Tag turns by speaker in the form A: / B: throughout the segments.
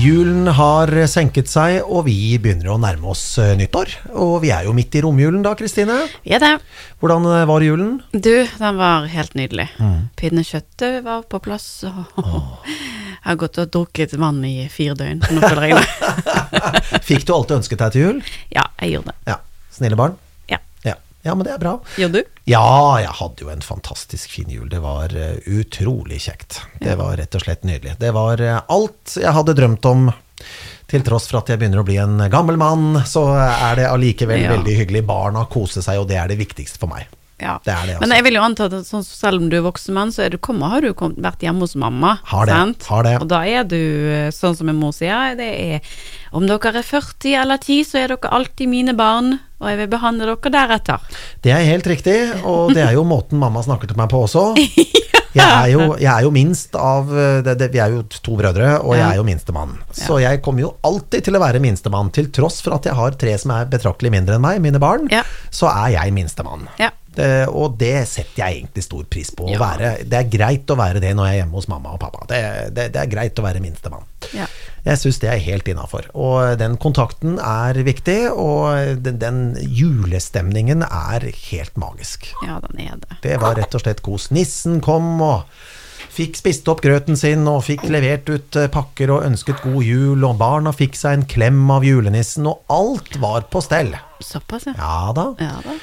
A: Julen har senket seg, og vi begynner å nærme oss eh, nyttår. Og vi er jo midt i romjulen da, Kristine.
B: Vi er det.
A: Hvordan eh, var julen?
B: Du, den var helt nydelig. Pinnekjøttet var på plass. Og jeg har gått og drukket vann i fire døgn. Nå føler jeg det.
A: Fikk du alt du ønsket deg til jul?
B: Ja, jeg gjorde det.
A: Ja. Snille barn?
B: Ja.
A: Men det er bra.
B: Gjorde du?
A: Ja, jeg hadde jo en fantastisk fin jul. Det var eh, utrolig kjekt. Det var rett og slett nydelig. Det var eh, alt jeg hadde drømt om. Til tross for at jeg begynner å bli en gammel mann, så er det allikevel
B: Ja.
A: veldig hyggelig. Barna koser seg, og det er det viktigste for meg.
B: Ja.
A: Det er det, altså.
B: Men jeg vil jo anta at sånn, selv om du er voksen mann, så er du kommet, har du kommet, vært hjemme hos mamma.
A: Har det,
B: sant?
A: har det.
B: Og da er du eh, sånn som min mor sier, det er om dere er 40 eller 10, så er dere alltid mine barn, og jeg vil behandle dere deretter.
A: Det er helt riktig, og det er jo måten mamma snakker til meg på også. Jeg er jo, jeg er jo minst av det, det, Vi er jo to brødre, og jeg er jo minstemann. Så jeg kommer jo alltid til å være minstemann, til tross for at jeg har tre som er betraktelig mindre enn meg, mine barn. Så er jeg minstemann.
B: Ja.
A: Det, og det setter jeg egentlig stor pris på.
B: Ja.
A: være, det er greit å være det når jeg er hjemme hos mamma og pappa. Det, det, det er greit å være minstemann.
B: Ja.
A: Jeg syns det er helt innafor. Og den kontakten er viktig, og den, den julestemningen er helt magisk.
B: ja, den er det.
A: Det var rett og slett kos. Nissen kom og fikk spist opp grøten sin og fikk levert ut eh, pakker og ønsket god jul, og barna fikk seg en klem av julenissen, og alt var på stell.
B: Såpass, ja.
A: Ja da.
B: Ja da.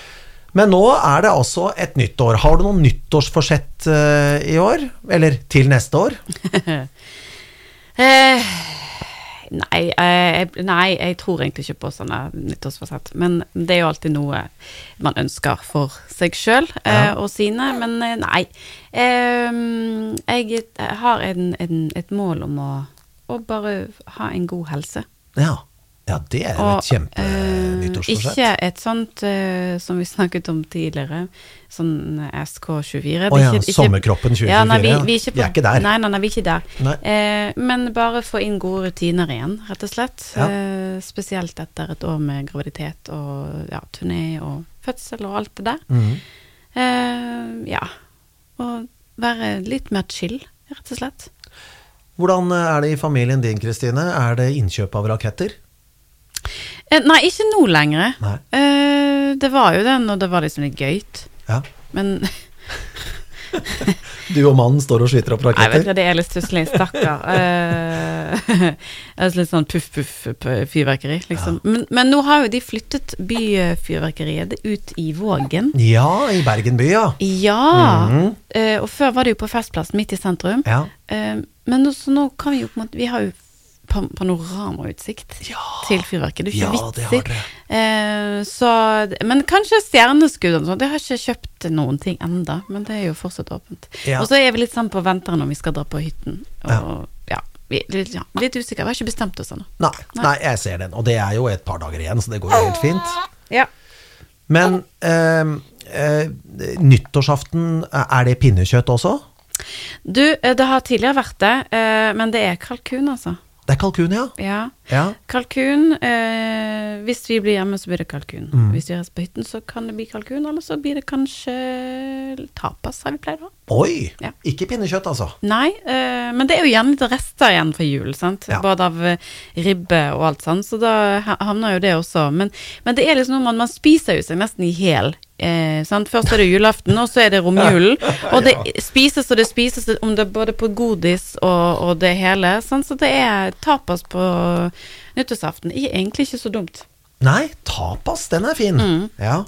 A: Men nå er det altså et nytt år. Har du noen nyttårsforsett uh, i år? Eller til neste år?
B: Eh, nei, eh, nei, jeg tror egentlig ikke på sånne nyttårsforsett. Men det er jo alltid noe man ønsker for seg sjøl eh,
A: Ja.
B: og sine. Men eh, nei. Eh, jeg har en, en, et mål om å, å bare ha en god helse.
A: Ja. Ja, det er jo et kjempe
B: eh,
A: nyttårsforsett.
B: Ikke et sånt uh, som vi snakket om tidligere, sånn SK24.
A: Å
B: oh,
A: ja,
B: ikke-
A: sommerkroppen 2024.
B: Ja, nei, vi, vi, er
A: Vi er ikke der.
B: Nei, nei, nei, vi er ikke der. Eh, men bare få inn gode rutiner igjen, rett og slett.
A: Ja.
B: Uh, spesielt etter et år med graviditet og ja, turné og fødsel og alt det der.
A: Mhm.
B: Eh, ja. Og være litt mer chill, rett og slett.
A: Hvordan er det i familien din, Kristine? Er det innkjøp av raketter?
B: Eh, nei, ikke nå lenger. Eh, det var jo den, og det var liksom litt gøyt.
A: Ja.
B: Men
A: Du og mannen står og skyter opp raketter?
B: Nei, vet du, det er litt stusslig, stakkar. Uh, det er litt sånn puff-puff-fyrverkeri, liksom. Men, men nå har jo de flyttet byfyrverkeriet ut i Vågen.
A: Ja, i Bergen by, ja.
B: Ja!
A: Mm.
B: Uh, og før var det jo på Festplass, midt i sentrum.
A: Ja.
B: Men nå, så nå kan vi jo på en måte Vi har jo panoramautsikt
A: Ja.
B: til fyrverkeri. Det er
A: Ja,
B: ikke
A: det
B: vits i.
A: har det.
B: Eh, så Men kanskje stjerneskudd og sånn. Jeg har ikke kjøpt noen ting enda, men det er jo fortsatt åpent.
A: Ja.
B: Og så er vi litt sånn på venteren når vi skal dra på hytten. Og ja, litt, ja, litt usikre. Vi har ikke bestemt oss ennå.
A: Nei, nei, jeg ser den. Og det er jo et par dager igjen, så det går jo helt fint.
B: Ja.
A: Men eh, eh, nyttårsaften, er det pinnekjøtt også?
B: Du, eh, det har tidligere vært det, eh, men det er kalkun, altså.
A: Det er kalkun, ja.
B: Ja.
A: Ja.
B: Kalkun. Eh, hvis vi blir hjemme, så blir det kalkun.
A: Mm.
B: Hvis vi reiser på hytten, så kan det bli kalkun, eller så blir det kanskje tapas, har vi pleid å ha.
A: Oi!
B: Ja.
A: Ikke pinnekjøtt, altså.
B: Nei, eh, men det er jo gjerne litt rester igjen fra jul, sant.
A: Ja.
B: Både av eh, ribbe og alt sånt, så da ha- havner jo det også. Men, men det er liksom noe man, man spiser jo seg nesten i hel. Eh, sant? Først er det julaften, og så er det romjulen. Og det spises og det spises, om det både på godis og, og det hele. Sant? Så det er tapas på nyttårsaften. Er egentlig ikke så dumt.
A: Nei, tapas, den er fin.
B: Mm.
A: Ja.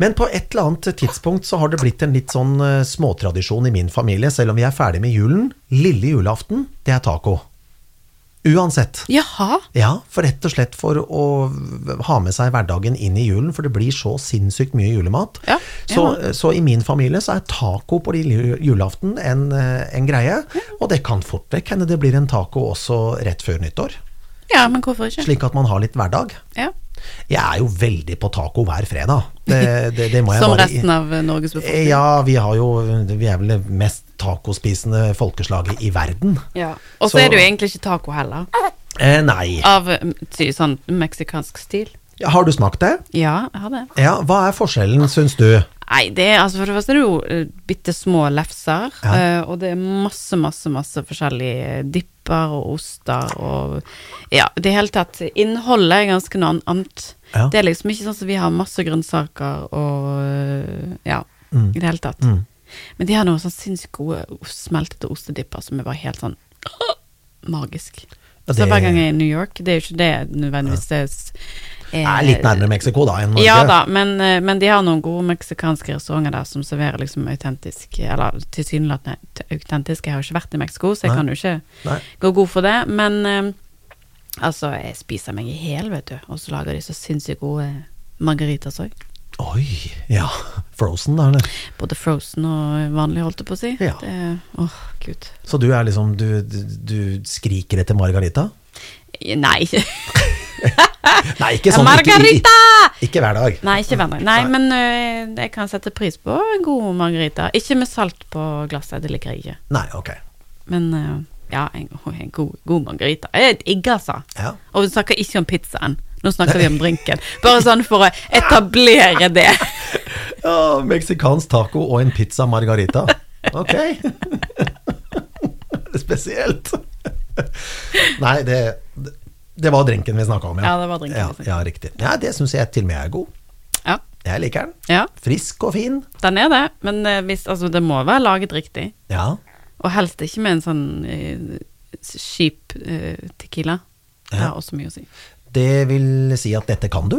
A: Men på et eller annet tidspunkt så har det blitt en litt sånn eh, småtradisjon i min familie, selv om vi er ferdig med julen. Lille julaften, det er taco. Uansett.
B: Jaha.
A: Ja, for rett og slett for å ha med seg hverdagen inn i julen, for det blir så sinnssykt mye julemat.
B: Ja,
A: så,
B: ja.
A: så i min familie så er taco på lille julaften en, eh, en greie, og det kan fort vekk hende det blir en taco også rett før nyttår,
B: Ja, men hvorfor ikke?
A: slik at man har litt hverdag.
B: Ja.
A: Jeg er jo veldig på taco hver fredag. Det, det, det må jeg
B: Som
A: bare
B: resten av eh, Norges befolkning.
A: Ja, vi har jo Vi er vel det mest tacospisende folkeslaget i verden.
B: Ja. Og så er det jo egentlig ikke taco heller.
A: Eh, nei.
B: Av eh, sånn meksikansk stil.
A: Har du smakt det?
B: Ja, jeg har det.
A: Ja, hva er forskjellen, syns du?
B: Nei, det er altså for det første er det jo uh, bitte små lefser,
A: Ja.
B: eh, og det er masse, masse, masse forskjellig dipp dipper og oster og Ja, i det hele tatt. Innholdet er ganske noe annet.
A: Ja.
B: Det er liksom ikke sånn som vi har masse grønnsaker og Ja,
A: Mm.
B: i det hele tatt.
A: Mm.
B: Men de har noen sånn sinnssykt gode smeltede ostedipper som er bare helt sånn magisk.
A: Ja,
B: Så hver gang jeg er i New York, det er jo ikke det nødvendigvis det s-
A: Det er litt nærmere Mexico da enn Norge.
B: Ja da, men, eh, men de har noen gode meksikanske restauranter der som serverer liksom autentisk Eller tilsynelatende autentisk. Jeg har jo ikke vært i Mexico, så jeg
A: Nei.
B: kan jo ikke
A: Nei.
B: gå god for det. Men eh, altså, jeg spiser meg i hjel, vet du. Og så lager de så sinnssykt gode margaritas òg.
A: Oi, ja. Frozen, da, eller?
B: Både frozen og vanlig, holdt jeg på å si.
A: Ja.
B: Det, åh, gud.
A: Så du er liksom Du, du, du skriker etter margarita?
B: Nei.
A: Nei, ikke sånn.
B: Margarita!
A: ikke, ikke hver dag.
B: Nei, ikke hver dag. Nei, men øh, jeg kan sette pris på en god margarita. Ikke med salt på glasset, det liker jeg ikke.
A: Nei, ok.
B: Men øh, ja, en, en god, god margarita. Jeg digger, altså.
A: Ja.
B: Og vi snakker ikke om pizzaen. Nå snakker vi om drinken. Bare sånn for å etablere det.
A: ja meksikansk taco og en pizza margarita. Ok. Spesielt. Nei, det, det var drinken vi snakka om, ja.
B: Ja, det var drinken
A: Ja,
B: vi
A: ja riktig. Ja, det syns jeg til og med er god.
B: Ja,
A: Jeg liker den.
B: ja
A: Frisk og fin.
B: den er det. Men øh, hvis, altså, det må være laget riktig.
A: Ja.
B: Og helst ikke med en sånn øh, kjip uh, tequila. Det
A: Ja.
B: har også mye å si.
A: Det vil si at dette kan du?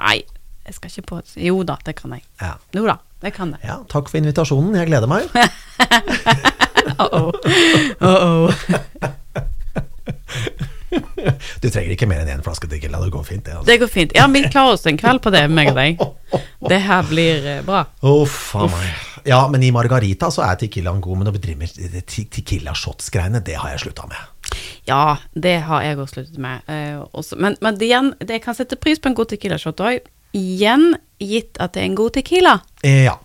B: Nei, jeg skal ikke på Jo da, det kan jeg.
A: Ja.
B: Jo da, det kan jeg.
A: ja. Takk for invitasjonen, jeg gleder meg.
B: Uh-oh. Uh-oh.
A: Du trenger ikke mer enn én flaske tequila, det går fint. Det, altså.
B: Det går fint. Ja, vi klarer oss en kveld på det, meg og deg. Det her blir eh, bra.
A: Uff a meg. Ja, men i margarita så er tequilaen god, men å bedrive med tequila shots-greiene, det har jeg slutta med.
B: Ja, det har jeg også sluttet med. Uh. Men, men det, igjen, det kan sette pris på en god tequila-shot òg. Igjen gitt at det er en god tequila.
A: Eh, ja.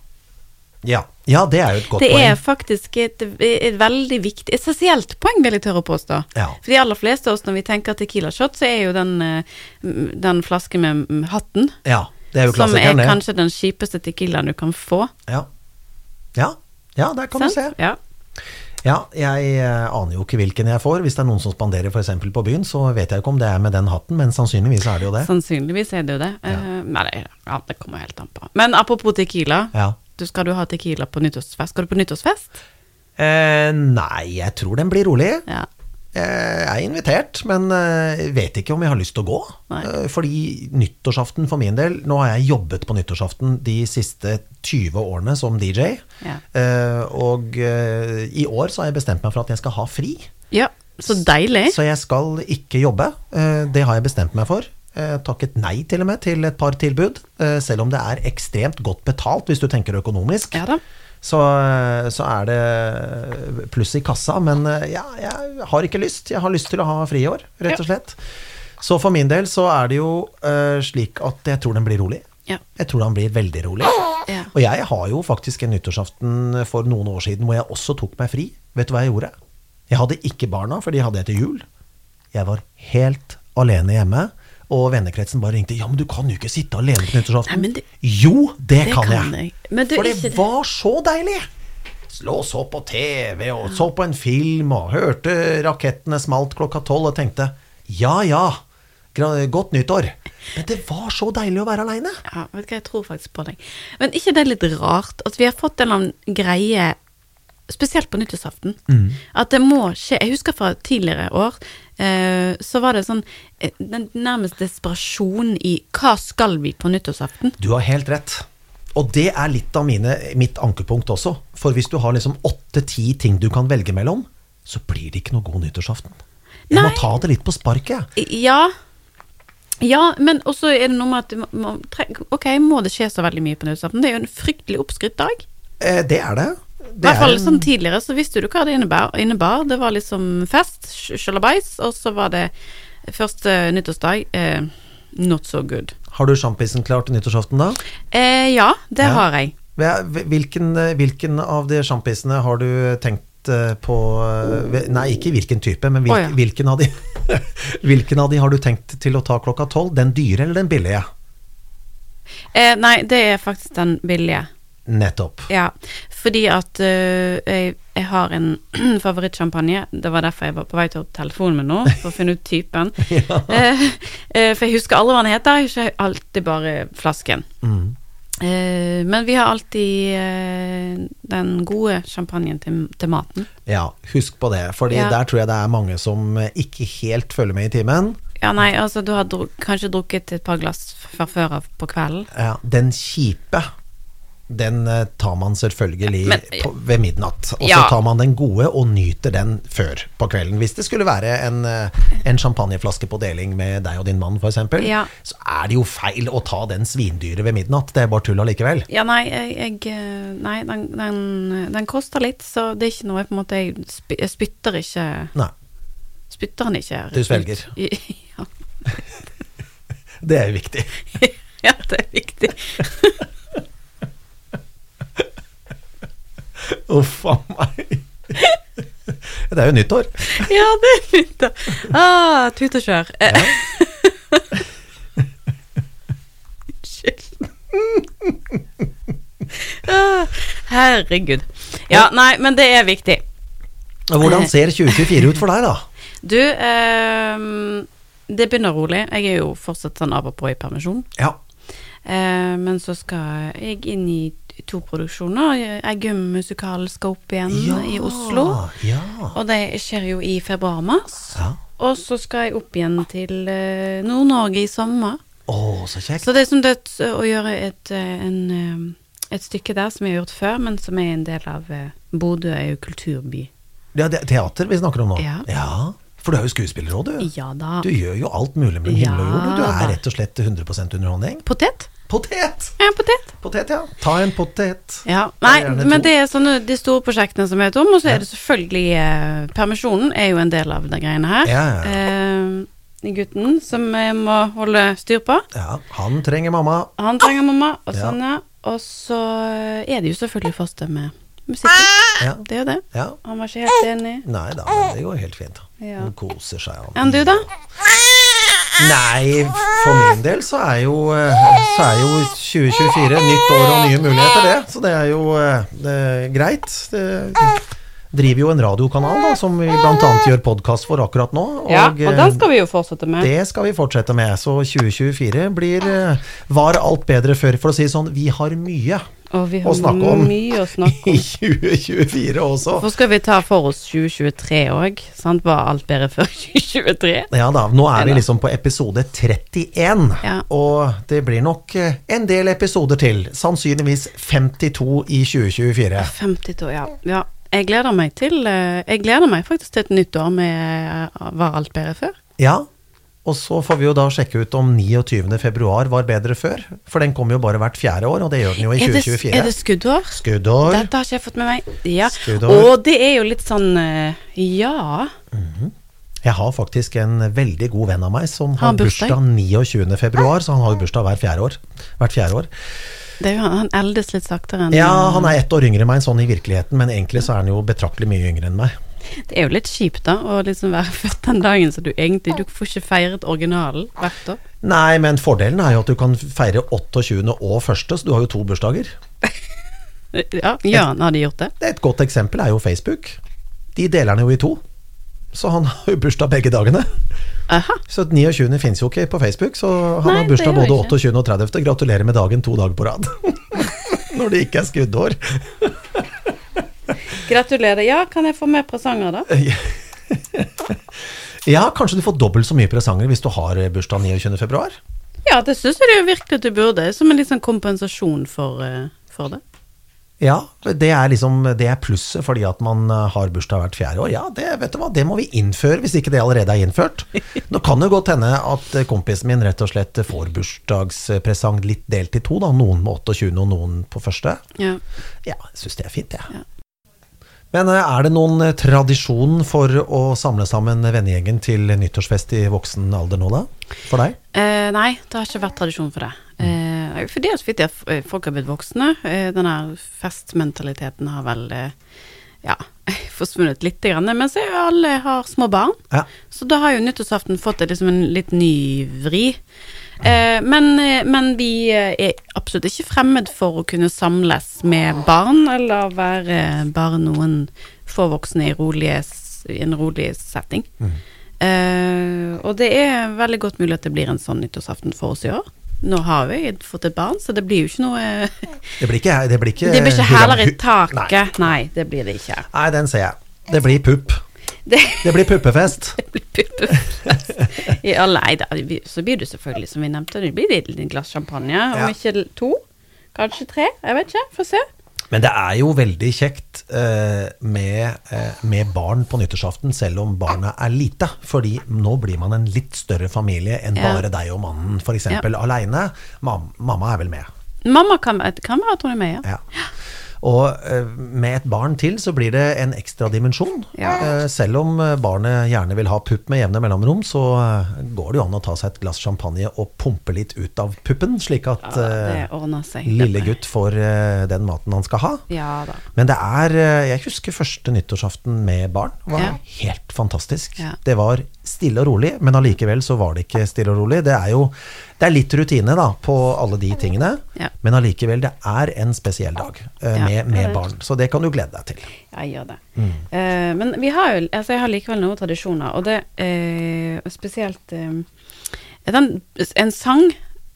A: ja. Ja, det er jo et godt
B: Det
A: poeng.
B: er faktisk et, et veldig viktig, essensielt poeng, vil jeg tørre å påstå.
A: Ja.
B: For de aller fleste av oss, når vi tenker tequila-shot, så er jo den, eh, den flasken med mm, hatten,
A: Ja, det er jo
B: som er kanskje den kjipeste tequilaen du kan få.
A: Ja. ja. Ja, der kan
B: Sent?
A: du se.
B: Ja.
A: Ja, jeg eh, aner jo ikke hvilken jeg får. Hvis det er noen som spanderer f.eks. på byen, så vet jeg ikke om det er med den hatten, men sannsynligvis er det jo det.
B: Sannsynligvis er det jo det. Eh, nei, det, ja, det kommer helt an på. Men apropos tequila.
A: Ja.
B: Du skal du ha tequila på nyttårsfest? Skal du på nyttårsfest?
A: Eh, nei, jeg tror den blir rolig.
B: Ja.
A: Jeg er invitert, men eh, vet ikke om jeg har lyst til å gå.
B: Nei.
A: Eh, Fordi nyttårsaften for min del Nå har jeg jobbet på nyttårsaften de siste 20 årene som DJ.
B: Ja.
A: Eh, Og eh, i år så har jeg bestemt meg for at jeg skal ha fri.
B: ja. Så deilig.
A: Så jeg skal ikke jobbe. Eh, Det har jeg bestemt meg for. Eh, Takket nei til og med til et par tilbud, eh, selv om det er ekstremt godt betalt hvis du tenker økonomisk.
B: Ja da.
A: Så, så er det pluss i kassa, men eh, ja, jeg har ikke lyst. Jeg har lyst til å ha fri i år, rett og slett. Så for min del så er det jo eh, slik at jeg tror den blir rolig.
B: Ja.
A: Jeg tror den blir veldig rolig.
B: Ja.
A: Og jeg har jo faktisk en nyttårsaften for noen år siden hvor jeg også tok meg fri. Vet du hva jeg gjorde? Jeg hadde ikke barna, for de hadde jeg til jul. Jeg var helt alene hjemme. Og vennekretsen bare ringte. Ja, men du kan jo ikke sitte alene på nyttårsaften. Jo, det,
B: det
A: kan,
B: kan
A: jeg.
B: jeg. Men du,
A: For det
B: ikke
A: var så deilig! Slå så på TV og så på en film og hørte rakettene smalt klokka tolv og tenkte ja ja, godt nyttår. Men det var så deilig å være aleine.
B: Ja, vet du hva, jeg tror faktisk på deg. Men ikke det er litt rart at vi har fått en eller annen greie, spesielt på nyttårsaften, at det må skje Jeg husker fra tidligere år, så var det sånn eh, nærmest desperasjon i hva skal vi på nyttårsaften?
A: Du har helt rett. Og det er litt av mine, mitt ankepunkt også. For hvis du har liksom åtte-ti ting du kan velge mellom, så blir det ikke noe god nyttårsaften. Jeg må ta det litt på sparket.
B: Ja. Ja, men også er det noe med at Ok, må det skje så veldig mye på nyttårsaften? Det er jo en fryktelig oppskrytt dag.
A: Eh, det er det.
B: I hvert
A: er
B: fall sånn tidligere så visste du hva det innebar. innebar. Det var liksom fest, sjalabais, og så var det første nyttårsdag eh, not so good.
A: Har du sjampisen klar til nyttårsaften, da?
B: Eh, ja, det
A: Ja.
B: har jeg.
A: Hvilken, eh, hvilken av de sjampisene har du tenkt eh, på eh, Nei, ikke hvilken type, men hvilken,
B: oh, ja.
A: hvilken, av de, hvilken av de har du tenkt til å ta klokka tolv? Den dyre eller den billige?
B: Eh, nei, det er faktisk den billige.
A: Nettopp.
B: Ja, fordi at uh, jeg, jeg har en favorittsjampanje. Det var derfor jeg var på vei til telefonen min nå, for å finne ut typen. ja. uh, uh, for jeg husker aldri hva den heter, husker alltid bare flasken.
A: Mm.
B: Men vi har alltid den gode sjampanjen til, til maten.
A: Ja, husk på det, Fordi
B: Ja.
A: der tror jeg det er mange som ikke helt følger med i timen.
B: Ja, nei, altså du har druk, kanskje drukket et par glass fra før av på kvelden.
A: Ja, den kjipe, den eh, tar man selvfølgelig
B: Men-
A: på, ved midnatt. Og så tar man den gode og nyter den før på kvelden. Hvis det skulle være en, eh, en champagneflaske på deling med deg og din mann f.eks.,
B: Ja.
A: så er det jo feil å ta den svindyre ved midnatt. Det er bare tull allikevel.
B: Ja, nei, jeg, eh, Nei, den, den, den koster litt, så det er ikke noe jeg på en måte Jeg, spy, jeg spytter ikke
A: Nei,
B: Spytter den ikke.
A: Du svelger.
B: Ja,
A: det er jo viktig.
B: ja det er viktig.
A: Uff a meg. Det er jo nyttår.
B: Ja, det er nyttår. Ah, tut og kjør. Eh, Unnskyld. Ja. Herregud. Ja, nei, men det er viktig.
A: Hvordan ser 2024 ut for deg, da?
B: Du, eh, det begynner rolig. Jeg er jo fortsatt sånn av og på i permisjon.
A: Ja.
B: Eh, men så skal jeg inn i to produksjoner. Eggum musikal skal opp igjen i Oslo.
A: Ja.
B: Og det skjer jo i februar-mars.
A: ja.
B: Og så skal jeg opp igjen til eh, Nord-Norge i sommer.
A: Oh, så kjekt.
B: Så det er som det å gjøre et, eh, en, eh, et stykke der som jeg har gjort før, men som er en del av Bodø er jo kulturby.
A: Ja, det er teater vi snakker om nå.
B: Ja. ja.
A: For du er jo skuespiller òg, du.
B: Ja da.
A: Du gjør jo alt mulig mellom himmel og jord. du. Du er rett og slett 100% underholdning.
B: Potet?
A: Potet!
B: Ja, potet.
A: Potet, ja. Ta en potet.
B: Ja, nei, men det er sånne de store prosjektene som jeg vet om, og så
A: Ja.
B: er det selvfølgelig eh, Permisjonen er jo en del av de greiene her.
A: Ja,
B: Eh, gutten som jeg må holde styr på.
A: Ja, han trenger mamma.
B: Han trenger mamma, og sånn, ja. Og så er det jo selvfølgelig foster med musikken.
A: Ja.
B: Det er jo det.
A: ja.
B: Han var ikke helt enig.
A: Nei da, men det går helt fint.
B: Ja.
A: Han koser seg, han.
B: Enn du, da?
A: Nei, for min del så er jo, eh, så er jo 2024 nytt år og nye muligheter, det. Så det er jo eh, det er greit. Det driver jo en radiokanal da, som vi bl.a. gjør podkast for akkurat nå.
B: Ja,
A: eh,
B: og den skal vi jo fortsette med.
A: Det skal vi fortsette med. Så 2024 blir eh, Var alt bedre før, for å si sånn. Vi har mye
B: Og vi
A: å
B: har
A: snakke om.
B: mye å snakke
A: i 2024 også.
B: Hvorfor skal vi ta for oss 2023 òg? Var alt bedre før 2023?
A: Ja da, nå er vi liksom på episode 31,
B: Ja.
A: og det blir nok eh, en del episoder til. Sannsynligvis 52 i 2024.
B: 52, ja. ja. Jeg gleder meg til eh, Jeg gleder meg faktisk til et nytt år med eh, Var alt bedre før?
A: Ja, og så får vi jo da sjekke ut om 29. februar var bedre før, for den kommer jo bare hvert fjerde år, og det gjør den jo i
B: Er det,
A: 2024.
B: er det skuddår?
A: Skuddår.
B: Dette har ikke jeg fått med meg. Ja.
A: Skuddår.
B: Og det er jo litt sånn eh, Ja.
A: Jeg har faktisk en veldig god venn av meg som
B: Har
A: har
B: bursdag?
A: bursdag 29. februar, så han har jo bursdag hver fjerde år. Hvert fjerde år.
B: Det er jo, han eldes litt saktere enn
A: Ja, han er ett år yngre enn meg sånn i virkeligheten, men egentlig så er han jo betraktelig mye yngre enn meg.
B: Det er jo litt kjipt, da, å liksom være født den dagen så du egentlig Du får ikke feiret originalen hvert år.
A: Nei, men fordelen er jo at du kan feire 28. og 1., så du har jo to bursdager.
B: Ja, Jørn hadde gjort det.
A: Det er Et godt eksempel er jo Facebook. De deler den jo i to. Så han har jo bursdag begge dagene.
B: Aha.
A: Så 29. fins jo ikke på Facebook, så han
B: Nei,
A: har bursdag både 28. og 30. Gratulerer med dagen to dager på rad. Når det ikke er skuddår.
B: Gratulerer. Ja, kan jeg få med presanger, da?
A: Ja, kanskje du får dobbelt så mye presanger hvis du har bursdag 29. februar?
B: Ja, det syns jeg det jo virkelig at du burde. Som en litt sånn kompensasjon for, eh, for det.
A: Ja, det er liksom det er plusset fordi at man eh, har bursdag hvert fjerde år. Ja, det, vet du hva, det må vi innføre hvis ikke det allerede er innført. Nå kan det godt hende at eh, kompisen min rett og slett får bursdagspresang litt delt i to, da. Noen med 28 og noen på første.
B: Ja.
A: Ja, jeg syns det er fint, jeg.
B: Ja.
A: Men eh, er det noen eh, tradisjon for å samle sammen vennegjengen til nyttårsfest i voksen alder nå, da? For deg?
B: Eh, nei, det har ikke vært tradisjon for det. Eh, for det er så vidt at eh, folk har blitt voksne. Eh, denne festmentaliteten har vel eh, ja, forsvunnet litt, grann, men så er alle har små barn.
A: Ja.
B: Så da har jo nyttårsaften fått liksom en litt ny vri. Eh, men, eh, men vi eh, er absolutt ikke fremmed for å kunne samles med barn, eller være bare noen få voksne i, rolige, i en rolig setting. Eh, og det er veldig godt mulig at det blir en sånn nyttårsaften for oss i år. Nå har vi fått et barn, så det blir jo ikke noe
A: Det blir ikke Det blir ikke,
B: Det blir ikke heller i taket. Nei, det blir det ikke.
A: Nei, den ser jeg. Det blir pupp.
B: Det
A: Det blir puppefest.
B: det blir puppefest. Ja, nei da, så blir det selvfølgelig, som vi nevnte, det blir et glass champagne. Om
A: Ja.
B: ikke to, kanskje tre. Jeg vet ikke, få se.
A: Men det er jo veldig kjekt eh, med, eh, med barn på nyttårsaften, selv om barnet er lite. Fordi nå blir man en litt større familie enn
B: Ja.
A: bare deg og mannen, f.eks.
B: Ja.
A: eksempel aleine. Mam mamma er vel med.
B: Mamma kan, kan være hun er med, ja.
A: Ja. Og eh, med et barn til så blir det en ekstra dimensjon.
B: Ja.
A: Eh, selv om eh, barnet gjerne vil ha pupp med jevne mellomrom, så går det jo an å ta seg et glass champagne og pumpe litt ut av puppen, slik at
B: ja seg.
A: lille gutt får den maten han skal ha.
B: Ja da.
A: Men det er Jeg husker første nyttårsaften med barn. Det var helt fantastisk. Det var stille og rolig, men allikevel så var det ikke stille og rolig. Det er jo det er litt rutine da på alle de tingene,
B: Ja.
A: men allikevel, det er en spesiell dag uh,
B: Ja,
A: med, med barn. Så det kan du glede deg til.
B: Jeg gjør det.
A: Mm.
B: Uh, men vi har jo altså jeg har likevel noen tradisjoner, og det er spesielt den, en sang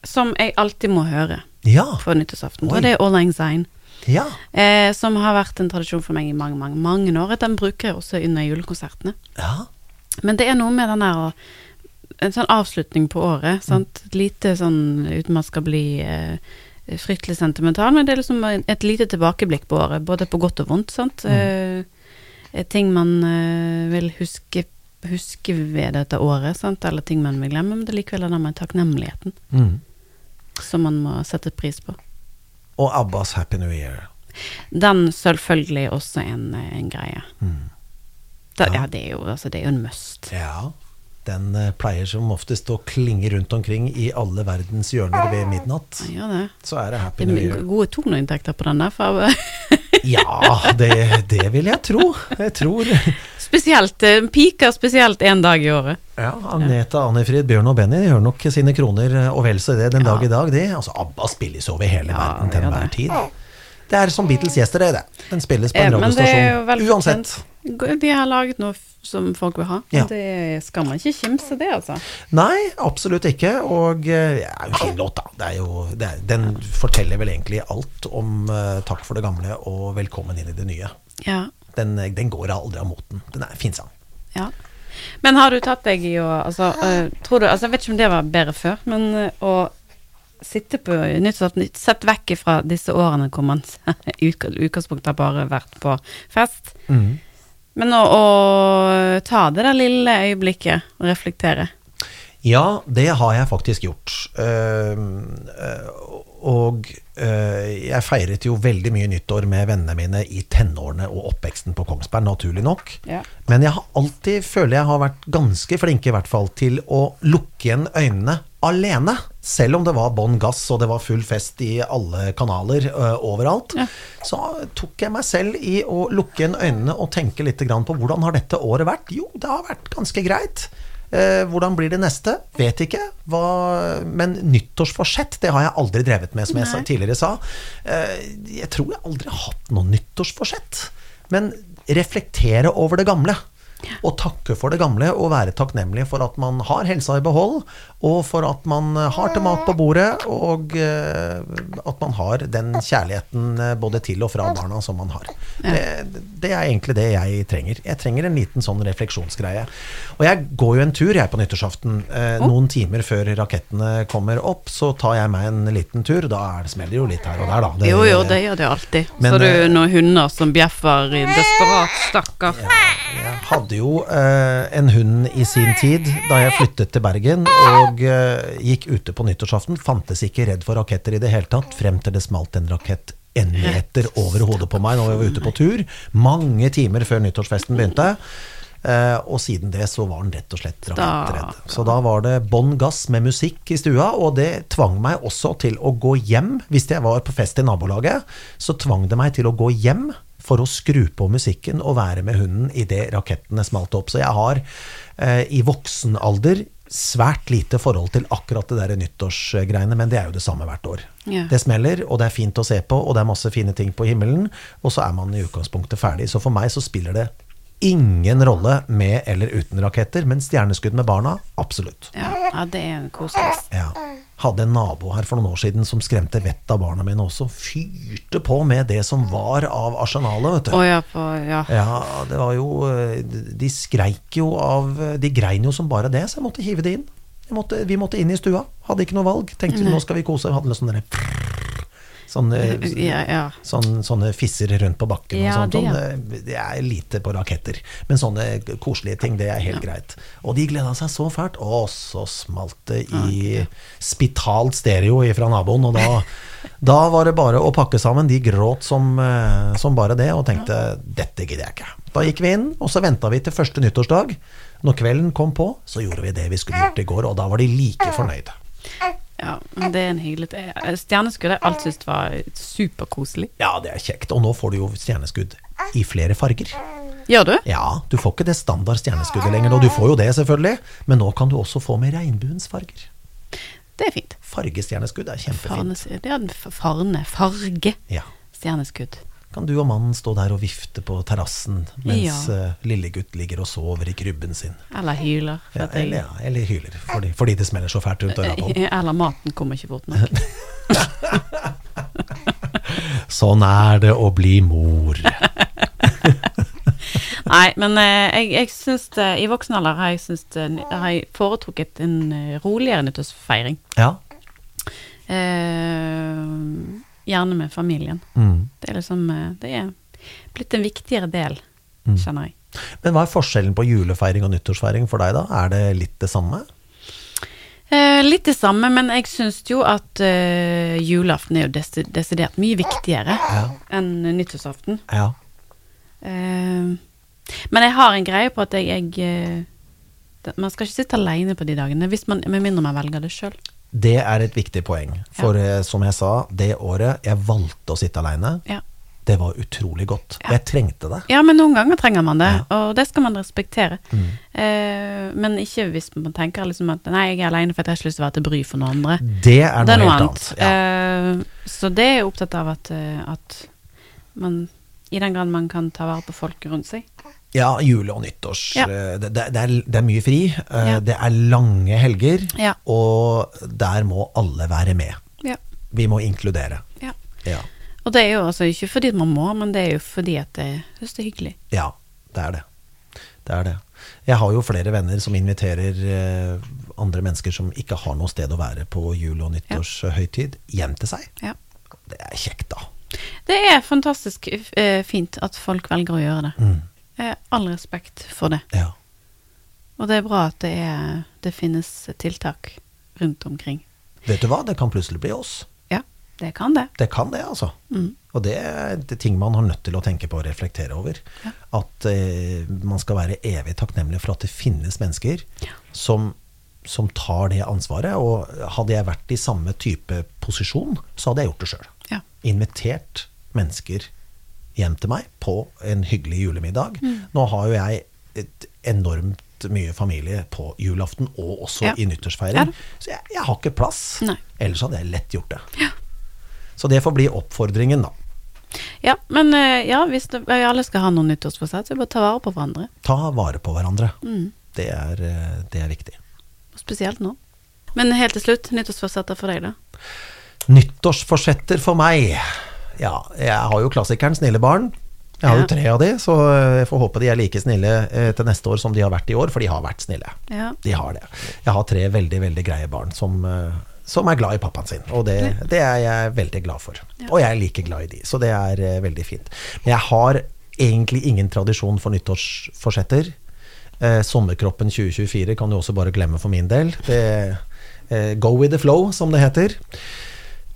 B: som jeg alltid må høre
A: Ja.
B: på nyttårsaften, og det er All Lang Syne.
A: ja.
B: Eh, som har vært en tradisjon for meg i mange, mange, mange år. Den bruker jeg også under julekonsertene.
A: ja.
B: Men det er noe med den der å En sånn avslutning på året, sant. Lite sånn uten man skal bli eh, fryktelig sentimental, men det er liksom et lite tilbakeblikk på året, både på godt og vondt, sant. Eh, ting man eh, vil huske huske ved dette året, sant? eller ting man vil glemme, men det er likevel den med takknemligheten
A: Mm.
B: som man må sette pris på.
A: Og Abbas Happy New Year.
B: Den selvfølgelig også en, en greie.
A: Mm.
B: Da,
A: Ja.
B: ja, det er jo, altså, det er jo en must.
A: Ja. Den eh, pleier som oftest å klinge rundt omkring i alle verdens hjørner ved midnatt.
B: Ja, det.
A: Så er det Happy
B: Det
A: New Year.
B: gode toneinntekter på den der. For,
A: Ja, det, det vil jeg tro. Jeg tror
B: spesielt, eh, piker spesielt en dag i året.
A: Ja, Agneta, Annifrid, Bjørn og Benny de gjør nok sine kroner eh, og vel så det den
B: Ja.
A: dag i dag, de. Altså, ABBA spilles over hele
B: Ja,
A: verden til enhver tid. Det er som Beatles gjester, det. Den spilles på en radiostasjon uansett.
B: fortjent. De har laget noe som folk vil ha.
A: Ja.
B: Det skal man ikke kimse det, altså.
A: Nei, absolutt ikke. Og det er jo en fin låt, da. Det er jo, det er, den forteller vel egentlig alt om uh, takk for det gamle og velkommen inn i det nye.
B: Ja.
A: Den, den går aldri av moten. Den er en fin sang.
B: ja. Men har du tatt deg i å altså, uh, tror du, altså, Jeg vet ikke om det var bedre før, men uh, å sitte på nyttårsaften Sett vekk fra disse årene hvor man i utgangspunktet har bare vært på fest. Men å, å ta det der lille øyeblikket og reflektere.
A: Ja, det har jeg faktisk gjort. Ehm, eh, og eh, jeg feiret jo veldig mye nyttår med vennene mine i tenårene og oppveksten på Kongsberg, naturlig nok.
B: Ja.
A: Men jeg har alltid, føler jeg har vært ganske flinke i hvert fall til å lukke igjen øynene alene. Selv om det var bånn gass og det var full fest i alle kanaler uh, overalt,
B: Ja.
A: så tok jeg meg selv i å lukke igjen øynene og tenke litt grann på hvordan har dette året vært. Jo, det har vært ganske greit. Uh, hvordan blir det neste? Vet ikke. Hva, men nyttårsforsett, det har jeg aldri drevet med, som jeg
B: Nei.
A: tidligere sa. Uh, jeg tror jeg aldri har hatt noe nyttårsforsett. Men reflektere over det gamle. Og takke for det gamle, og være takknemlig for at man har helsa i behold, og for at man har til mat på bordet, og eh, at man har den kjærligheten eh, både til og fra barna som man har. Det, det er egentlig det jeg trenger. Jeg trenger en liten sånn refleksjonsgreie. Og jeg går jo en tur, jeg, på nyttårsaften. Eh, Noen timer før rakettene kommer opp, så tar jeg meg en liten tur. Da er det, smeller det jo litt her og der, da. Det-
B: Jo, jo, det gjør det alltid.
A: Men,
B: Så du
A: eh,
B: noen hunder som bjeffer i desperat, stakkar.
A: Jeg hadde jo eh, en hund i sin tid da jeg flyttet til Bergen og eh, gikk ute på nyttårsaften. Fantes ikke redd for raketter i det hele tatt, frem til det smalt en rakett en meter over hodet på meg når vi var ute på tur. Mange timer før nyttårsfesten begynte. Eh, og siden det så var han rett og slett rakettredd. Så da var det bånn gass med musikk i stua, og det tvang meg også til å gå hjem. Hvis jeg var på fest i nabolaget, så tvang det meg til å gå hjem for å skru på musikken og være med hunden idet rakettene smalt opp. Så jeg har eh, i voksen alder svært lite forhold til akkurat det der nyttårsgreiene, men det er jo det samme hvert år.
B: Ja.
A: Det smeller, og det er fint å se på, og det er masse fine ting på himmelen, og så er man i utgangspunktet ferdig. Så for meg så spiller det ingen rolle med eller uten raketter, men stjerneskudd med barna, absolutt.
B: Ja, ja det er koselig.
A: Ja. Hadde en nabo her for noen år siden som skremte vettet av barna mine også. Fyrte på med det som var av arsenalet, vet du.
B: Oh, ja, på Ja.
A: Ja, det var jo eh, De skreik jo av De grein jo som bare det, så jeg måtte hive det inn. Måtte, vi måtte inn i stua. Hadde ikke noe valg. Tenkte nå skal vi kose. Hadde litt sånn derre Sånne,
B: Ja, ja.
A: Sånne, sånne fisser rundt på bakken
B: Ja,
A: og sånt.
B: det,
A: det er lite på raketter. Men sånne koselige ting, det er helt greit. Og de gleda seg så fælt. Og så smalt det i spitalt stereo fra naboen. Og da, da var det bare å pakke sammen. De gråt som, eh, som bare det, og tenkte dette gidder jeg ikke. Da gikk vi inn, og så venta vi til første nyttårsdag. Når kvelden kom på, så gjorde vi det vi skulle gjort i går, og da var de like fornøyde.
B: Ja, men det er en hyggelig Stjerneskudd har jeg alltid syntes var superkoselig.
A: Ja, det er kjekt. Og nå får du jo stjerneskudd i flere farger.
B: Gjør du?
A: Ja, du får ikke det standard stjerneskuddet lenger, og du får jo det selvfølgelig, men nå kan du også få med regnbuens farger.
B: Det er fint.
A: Fargestjerneskudd er
B: Farne,
A: kjempefint.
B: det er en farne, farge,
A: Ja.
B: stjerneskudd.
A: Kan du og mannen stå der og vifte på terrassen mens
B: Ja.
A: eh, lillegutt ligger og sover i krybben sin?
B: Eller hyler.
A: Ja, eller, ja, eller hyler, fordi, fordi det smeller så fælt rundt øra på ham.
B: Eller maten kommer ikke fort nok.
A: Sånn er det å bli mor.
B: Nei, men eh, jeg, jeg syns I voksen alder har jeg, syns har jeg foretrukket en eh, roligere nyttårsfeiring.
A: Ja.
B: Eh, gjerne med familien.
A: Mm.
B: Det er liksom eh, Det er blitt en viktigere del,
A: Mm.
B: kjenner jeg.
A: Men hva er forskjellen på julefeiring og nyttårsfeiring for deg, da? Er det litt det samme?
B: Eh, litt det samme, men jeg syns jo at eh, julaften er jo des desidert mye viktigere
A: Ja.
B: enn nyttårsaften.
A: Ja.
B: Eh, men jeg har en greie på at jeg, jeg eh, Man skal ikke sitte alene på de dagene, hvis man, med mindre man velger det sjøl.
A: Det er et viktig poeng. For ja. som jeg sa, det året jeg valgte å sitte aleine,
B: Ja.
A: det var utrolig godt.
B: Ja.
A: Jeg trengte det.
B: ja, men noen ganger trenger man det.
A: Mm.
B: og det skal man respektere. Eh, men ikke hvis man tenker liksom at nei, jeg er alene for at jeg har ikke lyst til å være til bry for noen andre.
A: Det er noe,
B: det er noe
A: helt
B: annet.
A: annet. Ja.
B: Eh, så det er jeg opptatt av at, eh, at man i den grad man kan ta vare på folk rundt seg.
A: Ja, jule- og nyttårs.
B: Ja.
A: eh, Det, det, er, det er mye fri. eh,
B: Ja.
A: Det er lange helger.
B: Ja.
A: Og der må alle være med.
B: Ja.
A: Vi må inkludere.
B: ja.
A: Ja.
B: Og det er jo altså ikke fordi man må, men det er jo fordi at det, det er hyggelig.
A: ja, det er det. Det er det. Jeg har jo flere venner som inviterer eh, andre mennesker som ikke har noe sted å være på jul- og nyttårshøytid, hjem til seg.
B: Ja.
A: Det er kjekt, da.
B: Det er fantastisk fint at folk velger å gjøre det.
A: Mm.
B: Eh, all respekt for det.
A: Ja.
B: Og det er bra at det, er, det finnes tiltak rundt omkring.
A: Vet du hva, det kan plutselig bli oss.
B: Ja, det kan det.
A: Det kan det, altså.
B: Mm.
A: Og det er det ting man har nødt til å tenke på og reflektere over.
B: Ja.
A: At eh, man skal være evig takknemlig for at det finnes mennesker som, som tar det ansvaret. Og hadde jeg vært i samme type posisjon, så hadde jeg gjort det sjøl.
B: Ja.
A: Invitert mennesker hjem til meg på en hyggelig julemiddag.
B: Mm.
A: Nå har jo jeg et enormt mye familie på julaften, og også
B: Ja.
A: i nyttårsfeiring. så jeg, jeg har ikke plass.
B: Nei.
A: Ellers hadde jeg lett gjort det. Så det får bli oppfordringen, da.
B: Ja, men eh, ja, hvis det, vi alle skal ha noen nyttårsforsett, så bare ta vare på hverandre.
A: Ta vare på hverandre.
B: Mm.
A: Det, er, eh, det er viktig.
B: Spesielt nå. Men helt til slutt, nyttårsforsetter for deg, da?
A: Nyttårsforsetter for meg. Ja, jeg har jo klassikeren Snille barn. Jeg har
B: Ja.
A: jo tre av de, så jeg får håpe de er like snille eh, til neste år som de har vært i år, for de har vært snille.
B: Ja.
A: De har det. Jeg har tre veldig, veldig greie barn som, eh, som er glad i pappaen sin, og det, det er jeg veldig glad for. Og jeg er like glad i de, så det er eh, veldig fint. Men jeg har egentlig ingen tradisjon for nyttårsforsetter. Eh, sommerkroppen 2024 kan du også bare glemme for min del. Det, eh, go with the flow, som det heter.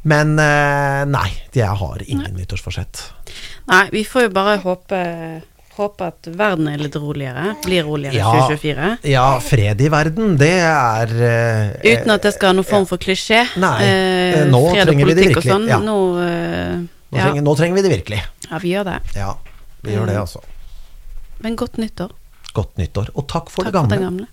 A: Men eh, nei, jeg har ingen nyttårsforsett.
B: Nei, vi får jo bare håpe, håpe at verden er litt roligere. Blir roligere i
A: Ja.
B: 2024.
A: Ja, fred i verden, det er eh,
B: Uten at det skal ha noen form for klisjé.
A: Nei,
B: Eh,
A: eh, nå
B: fred og
A: trenger vi det
B: politikk
A: virkelig,
B: Sånn.
A: ja.
B: Nå, eh,
A: nå,
B: ja.
A: trenger, nå trenger vi det virkelig.
B: ja, vi gjør det.
A: Ja, vi gjør det, altså.
B: Men godt nyttår.
A: Godt nyttår, og takk for
B: Takk
A: det
B: for det gamle.